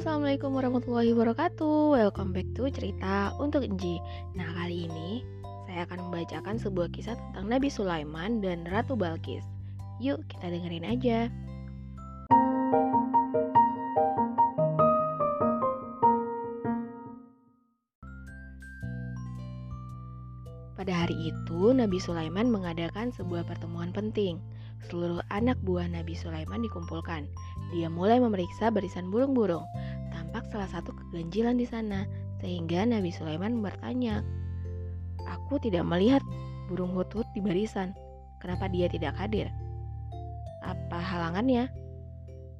assalamualaikum warahmatullahi wabarakatuh. Welcome back to cerita untuk Enji. Nah kali ini saya akan membacakan sebuah kisah tentang Nabi Sulaiman dan Ratu Balkis. Yuk kita dengerin aja. Pada hari itu, Nabi Sulaiman mengadakan sebuah pertemuan penting. Seluruh anak buah Nabi Sulaiman dikumpulkan. Dia mulai memeriksa barisan burung-burung. Salah satu keganjilan di sana, sehingga Nabi Sulaiman bertanya, "Aku tidak melihat burung hut-hut di barisan. Kenapa dia tidak hadir? Apa halangannya?"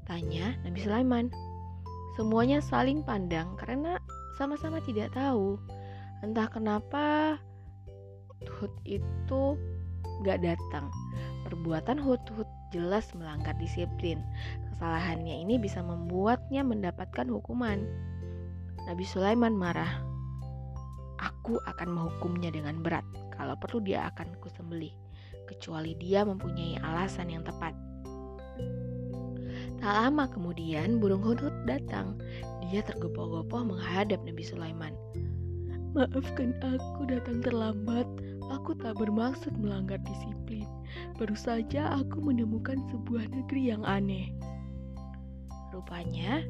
Tanya Nabi Sulaiman. Semuanya saling pandang karena sama-sama tidak tahu. Entah kenapa hut itu gak datang. Perbuatan Hut-Hut jelas melanggar disiplin. Kesalahannya ini bisa membuatnya mendapatkan hukuman. Nabi Sulaiman marah. Aku akan menghukumnya dengan berat. Kalau perlu dia akan kusembelih. Kecuali dia mempunyai alasan yang tepat. Tak lama kemudian burung hut-hut datang. Dia tergopoh-gopoh menghadap Nabi Sulaiman. Maafkan aku datang terlambat. Aku tak bermaksud melanggar disiplin. Baru saja aku menemukan sebuah negeri yang aneh. Rupanya,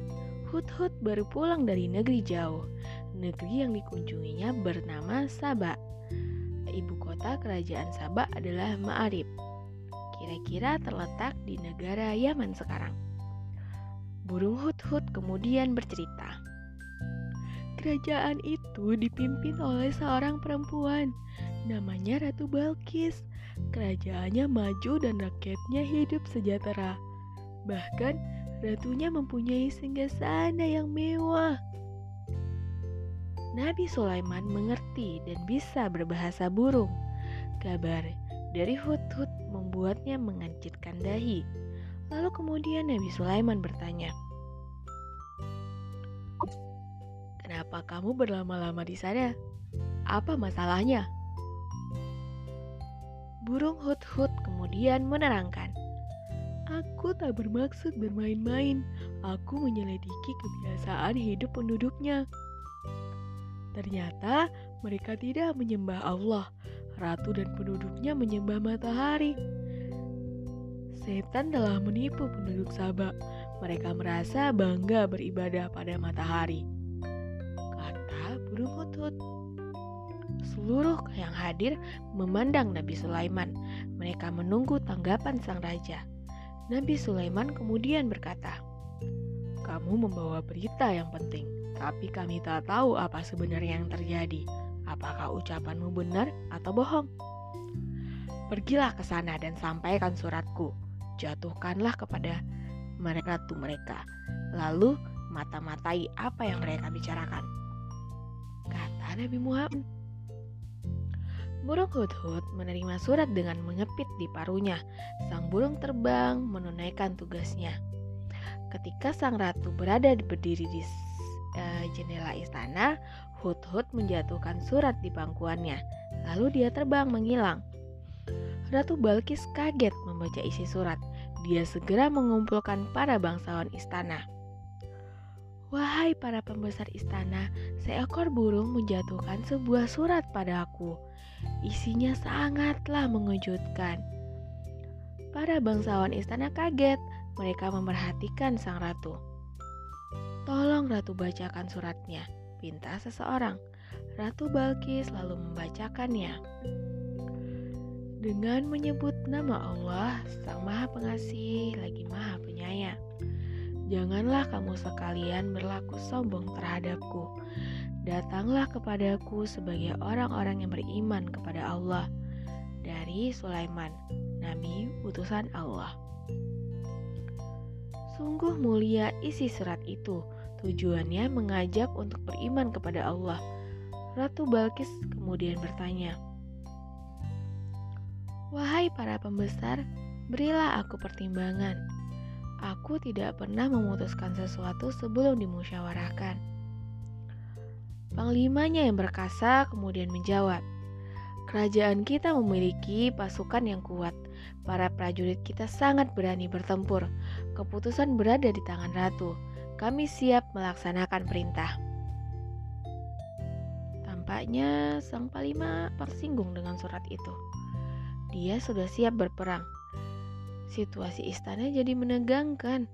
Hut-Hut baru pulang dari negeri jauh. Negeri yang dikunjunginya bernama Sabah. Ibu kota kerajaan Sabah adalah Ma'arib. Kira-kira terletak di negara Yaman sekarang. Burung Hut-Hut kemudian bercerita. Kerajaan itu dipimpin oleh seorang perempuan namanya Ratu Balkis. Kerajaannya maju dan rakyatnya hidup sejahtera. Bahkan ratunya mempunyai singgasana yang mewah. Nabi Sulaiman mengerti dan bisa berbahasa burung. Kabar dari Hut-Hut membuatnya mengancitkan dahi. Lalu kemudian Nabi Sulaiman bertanya, Kenapa kamu berlama-lama di sana? Apa masalahnya? Burung hut-hut kemudian menerangkan, Aku tak bermaksud bermain-main. Aku menyelidiki kebiasaan hidup penduduknya. Ternyata mereka tidak menyembah Allah. Ratu dan penduduknya menyembah matahari. Setan telah menipu penduduk Sabak. Mereka merasa bangga beribadah pada matahari. Kata burung hut-hut. Seluruh yang hadir memandang Nabi Sulaiman. Mereka menunggu tanggapan sang raja. Nabi Sulaiman kemudian berkata, "Kamu membawa berita yang penting, tapi kami tak tahu apa sebenarnya yang terjadi. Apakah ucapanmu benar atau bohong? Pergilah ke sana dan sampaikan suratku. Jatuhkanlah kepada mereka tuh mereka. Lalu mata-matai apa yang mereka bicarakan." Kata Nabi Muhammad. Burung hut-hut menerima surat dengan mengepit di paruhnya. Sang burung terbang menunaikan tugasnya. Ketika sang ratu berada berdiri di uh, jendela istana, hut-hut menjatuhkan surat di pangkuannya. Lalu dia terbang menghilang. Ratu Balkis kaget membaca isi surat. Dia segera mengumpulkan para bangsawan istana. Wahai para pembesar istana, seekor burung menjatuhkan sebuah surat padaku. Isinya sangatlah mengejutkan. Para bangsawan istana kaget. Mereka memperhatikan sang ratu. Tolong ratu bacakan suratnya, pinta seseorang. Ratu Balkis lalu membacakannya. Dengan menyebut nama Allah, Sang Maha Pengasih lagi Maha Penyayang. Janganlah kamu sekalian berlaku sombong terhadapku Datanglah kepadaku sebagai orang-orang yang beriman kepada Allah dari Sulaiman, nabi utusan Allah. Sungguh mulia isi surat itu. Tujuannya mengajak untuk beriman kepada Allah. Ratu Balkis kemudian bertanya, "Wahai para pembesar, berilah aku pertimbangan. Aku tidak pernah memutuskan sesuatu sebelum dimusyawarahkan." Panglimanya yang berkasa kemudian menjawab, Kerajaan kita memiliki pasukan yang kuat. Para prajurit kita sangat berani bertempur. Keputusan berada di tangan ratu. kami siap melaksanakan perintah. Tampaknya sang Palima tersinggung dengan surat itu. Dia sudah siap berperang. Situasi istana jadi menegangkan.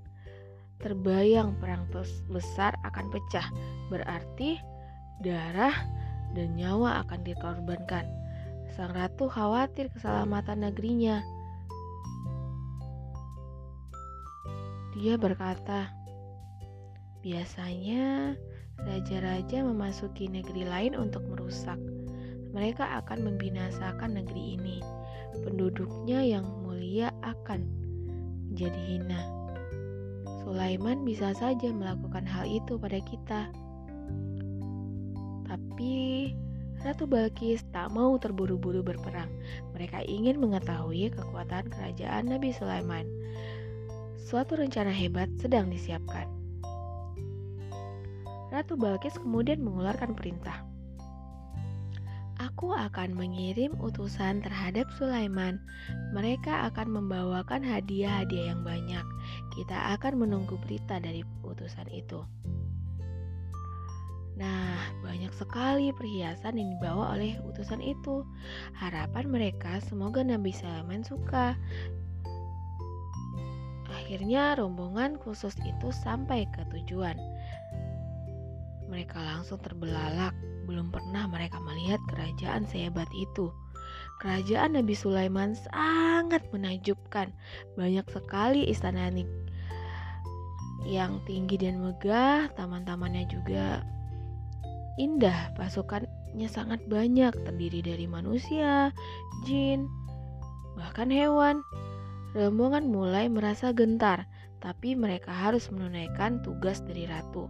Terbayang perang besar akan pecah, berarti darah dan nyawa akan dikorbankan. Sang ratu khawatir keselamatan negerinya. Dia berkata, "Biasanya raja-raja memasuki negeri lain untuk merusak. Mereka akan membinasakan negeri ini. Penduduknya yang mulia akan menjadi hina. Sulaiman bisa saja melakukan hal itu pada kita. Tapi Ratu Balkis tak mau terburu-buru berperang. Mereka ingin mengetahui kekuatan kerajaan Nabi Sulaiman. Suatu rencana hebat sedang disiapkan. Ratu Balkis kemudian mengeluarkan perintah. Aku akan mengirim utusan terhadap Sulaiman. Mereka akan membawakan hadiah-hadiah yang banyak. Kita akan menunggu berita dari utusan itu. Nah, banyak sekali perhiasan yang dibawa oleh utusan itu. Harapan mereka semoga Nabi Sulaiman suka. Akhirnya rombongan khusus itu sampai ke tujuan. Mereka langsung terbelalak. Belum pernah mereka melihat kerajaan sehebat itu. Kerajaan Nabi Sulaiman sangat menakjubkan. Banyak sekali istana yang tinggi dan megah, taman-tamannya juga indah. Pasukannya sangat banyak, terdiri dari manusia, jin, bahkan hewan. Rombongan mulai merasa gentar, tapi mereka harus menunaikan tugas dari ratu.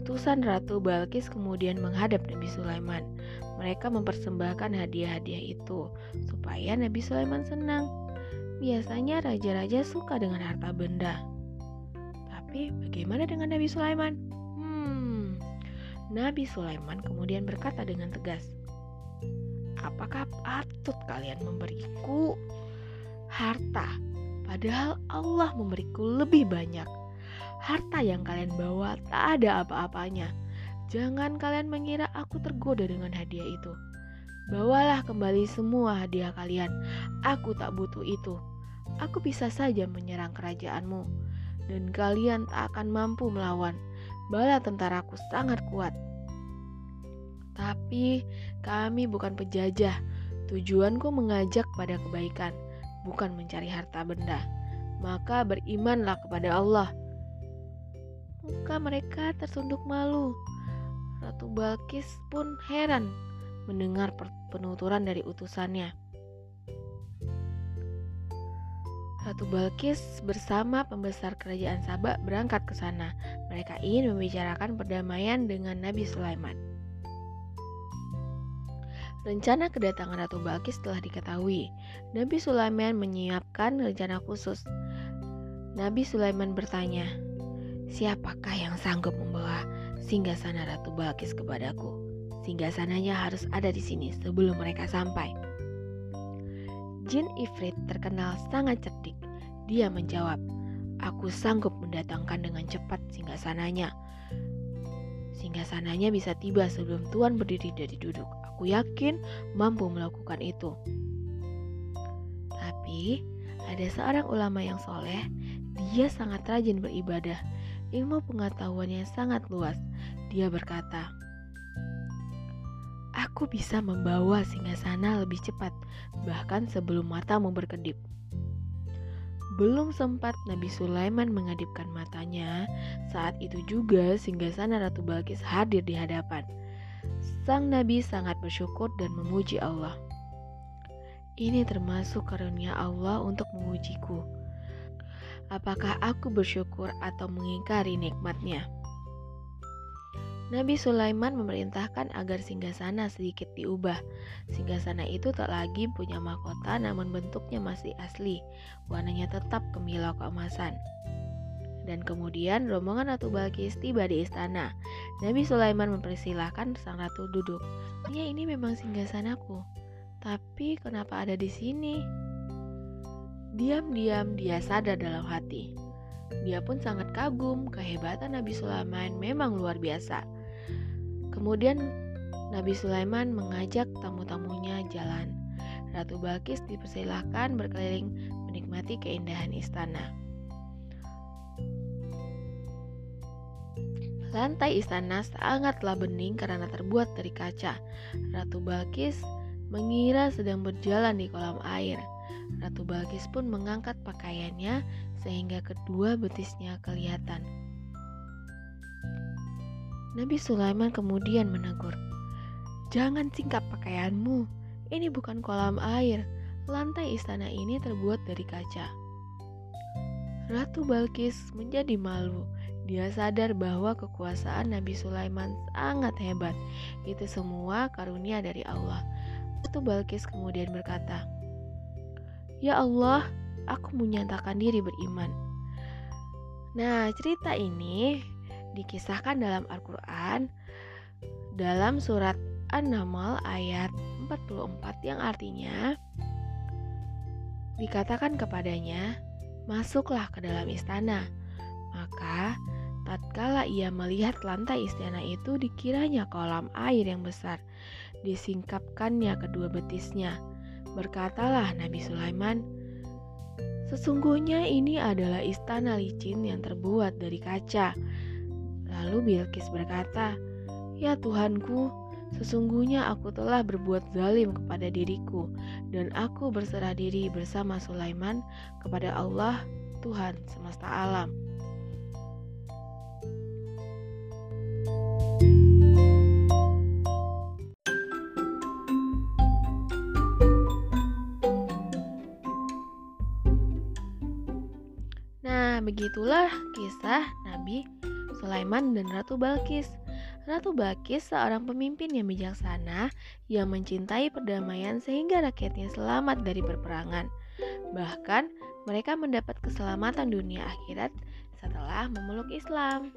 Utusan Ratu Balkis kemudian menghadap Nabi Sulaiman. Mereka mempersembahkan hadiah-hadiah itu supaya Nabi Sulaiman senang. Biasanya raja-raja suka dengan harta benda. Tapi bagaimana dengan Nabi Sulaiman? Hmm. Nabi Sulaiman kemudian berkata dengan tegas, "Apakah patut kalian memberiku harta padahal Allah memberiku lebih banyak?" Harta yang kalian bawa tak ada apa-apanya. Jangan kalian mengira aku tergoda dengan hadiah itu. Bawalah kembali semua hadiah kalian. Aku tak butuh itu. Aku bisa saja menyerang kerajaanmu, dan kalian tak akan mampu melawan. Bala tentaraku sangat kuat. Tapi kami bukan penjajah. Tujuanku mengajak pada kebaikan, bukan mencari harta benda. Maka berimanlah kepada Allah Muka mereka tersunduk malu. Ratu Balkis pun heran mendengar penuturan dari utusannya. Ratu Balkis bersama pembesar kerajaan Sabak berangkat ke sana. Mereka ingin membicarakan perdamaian dengan Nabi Sulaiman. Rencana kedatangan Ratu Balkis telah diketahui. Nabi Sulaiman menyiapkan rencana khusus. Nabi Sulaiman bertanya, Siapakah yang sanggup membawa singgah sana Ratu Balkis kepadaku? Singgah sananya harus ada di sini sebelum mereka sampai. Jin Ifrit terkenal sangat cerdik. Dia menjawab, Aku sanggup mendatangkan dengan cepat singgah sananya. Sananya bisa tiba sebelum Tuan berdiri dari duduk. Aku yakin mampu melakukan itu. Tapi ada seorang ulama yang soleh, dia sangat rajin beribadah ilmu pengetahuannya sangat luas. Dia berkata, Aku bisa membawa singgasana lebih cepat, bahkan sebelum matamu berkedip. Belum sempat Nabi Sulaiman mengadipkan matanya, saat itu juga singgasana Ratu Balkis hadir di hadapan. Sang Nabi sangat bersyukur dan memuji Allah. Ini termasuk karunia Allah untuk mengujiku apakah aku bersyukur atau mengingkari nikmatnya. Nabi Sulaiman memerintahkan agar singgasana sedikit diubah. Singgasana itu tak lagi punya mahkota namun bentuknya masih asli. Warnanya tetap kemilau keemasan. Dan kemudian rombongan Ratu Balkis tiba di istana. Nabi Sulaiman mempersilahkan sang ratu duduk. Ya ini memang singgasanaku. Tapi kenapa ada di sini? Diam-diam dia sadar dalam hati. Dia pun sangat kagum kehebatan Nabi Sulaiman memang luar biasa. Kemudian Nabi Sulaiman mengajak tamu-tamunya jalan. Ratu Balkis dipersilahkan berkeliling menikmati keindahan istana. Lantai istana sangatlah bening karena terbuat dari kaca. Ratu Balkis mengira sedang berjalan di kolam air. Ratu Balkis pun mengangkat pakaiannya sehingga kedua betisnya kelihatan. Nabi Sulaiman kemudian menegur, "Jangan singkap pakaianmu. Ini bukan kolam air. Lantai istana ini terbuat dari kaca." Ratu Balkis menjadi malu dia sadar bahwa kekuasaan Nabi Sulaiman sangat hebat. Itu semua karunia dari Allah. Ratu Balkis kemudian berkata, "Ya Allah, aku menyatakan diri beriman." Nah, cerita ini dikisahkan dalam Al-Qur'an dalam surat An-Naml ayat 44 yang artinya dikatakan kepadanya, "Masuklah ke dalam istana." Maka Tatkala ia melihat lantai istana itu dikiranya kolam air yang besar, disingkapkannya kedua betisnya. Berkatalah Nabi Sulaiman, Sesungguhnya ini adalah istana licin yang terbuat dari kaca. Lalu Bilqis berkata, Ya Tuhanku, sesungguhnya aku telah berbuat zalim kepada diriku, dan aku berserah diri bersama Sulaiman kepada Allah, Tuhan semesta alam. Begitulah kisah Nabi Sulaiman dan Ratu Balkis. Ratu Balkis seorang pemimpin yang bijaksana yang mencintai perdamaian sehingga rakyatnya selamat dari perperangan. Bahkan mereka mendapat keselamatan dunia akhirat setelah memeluk Islam.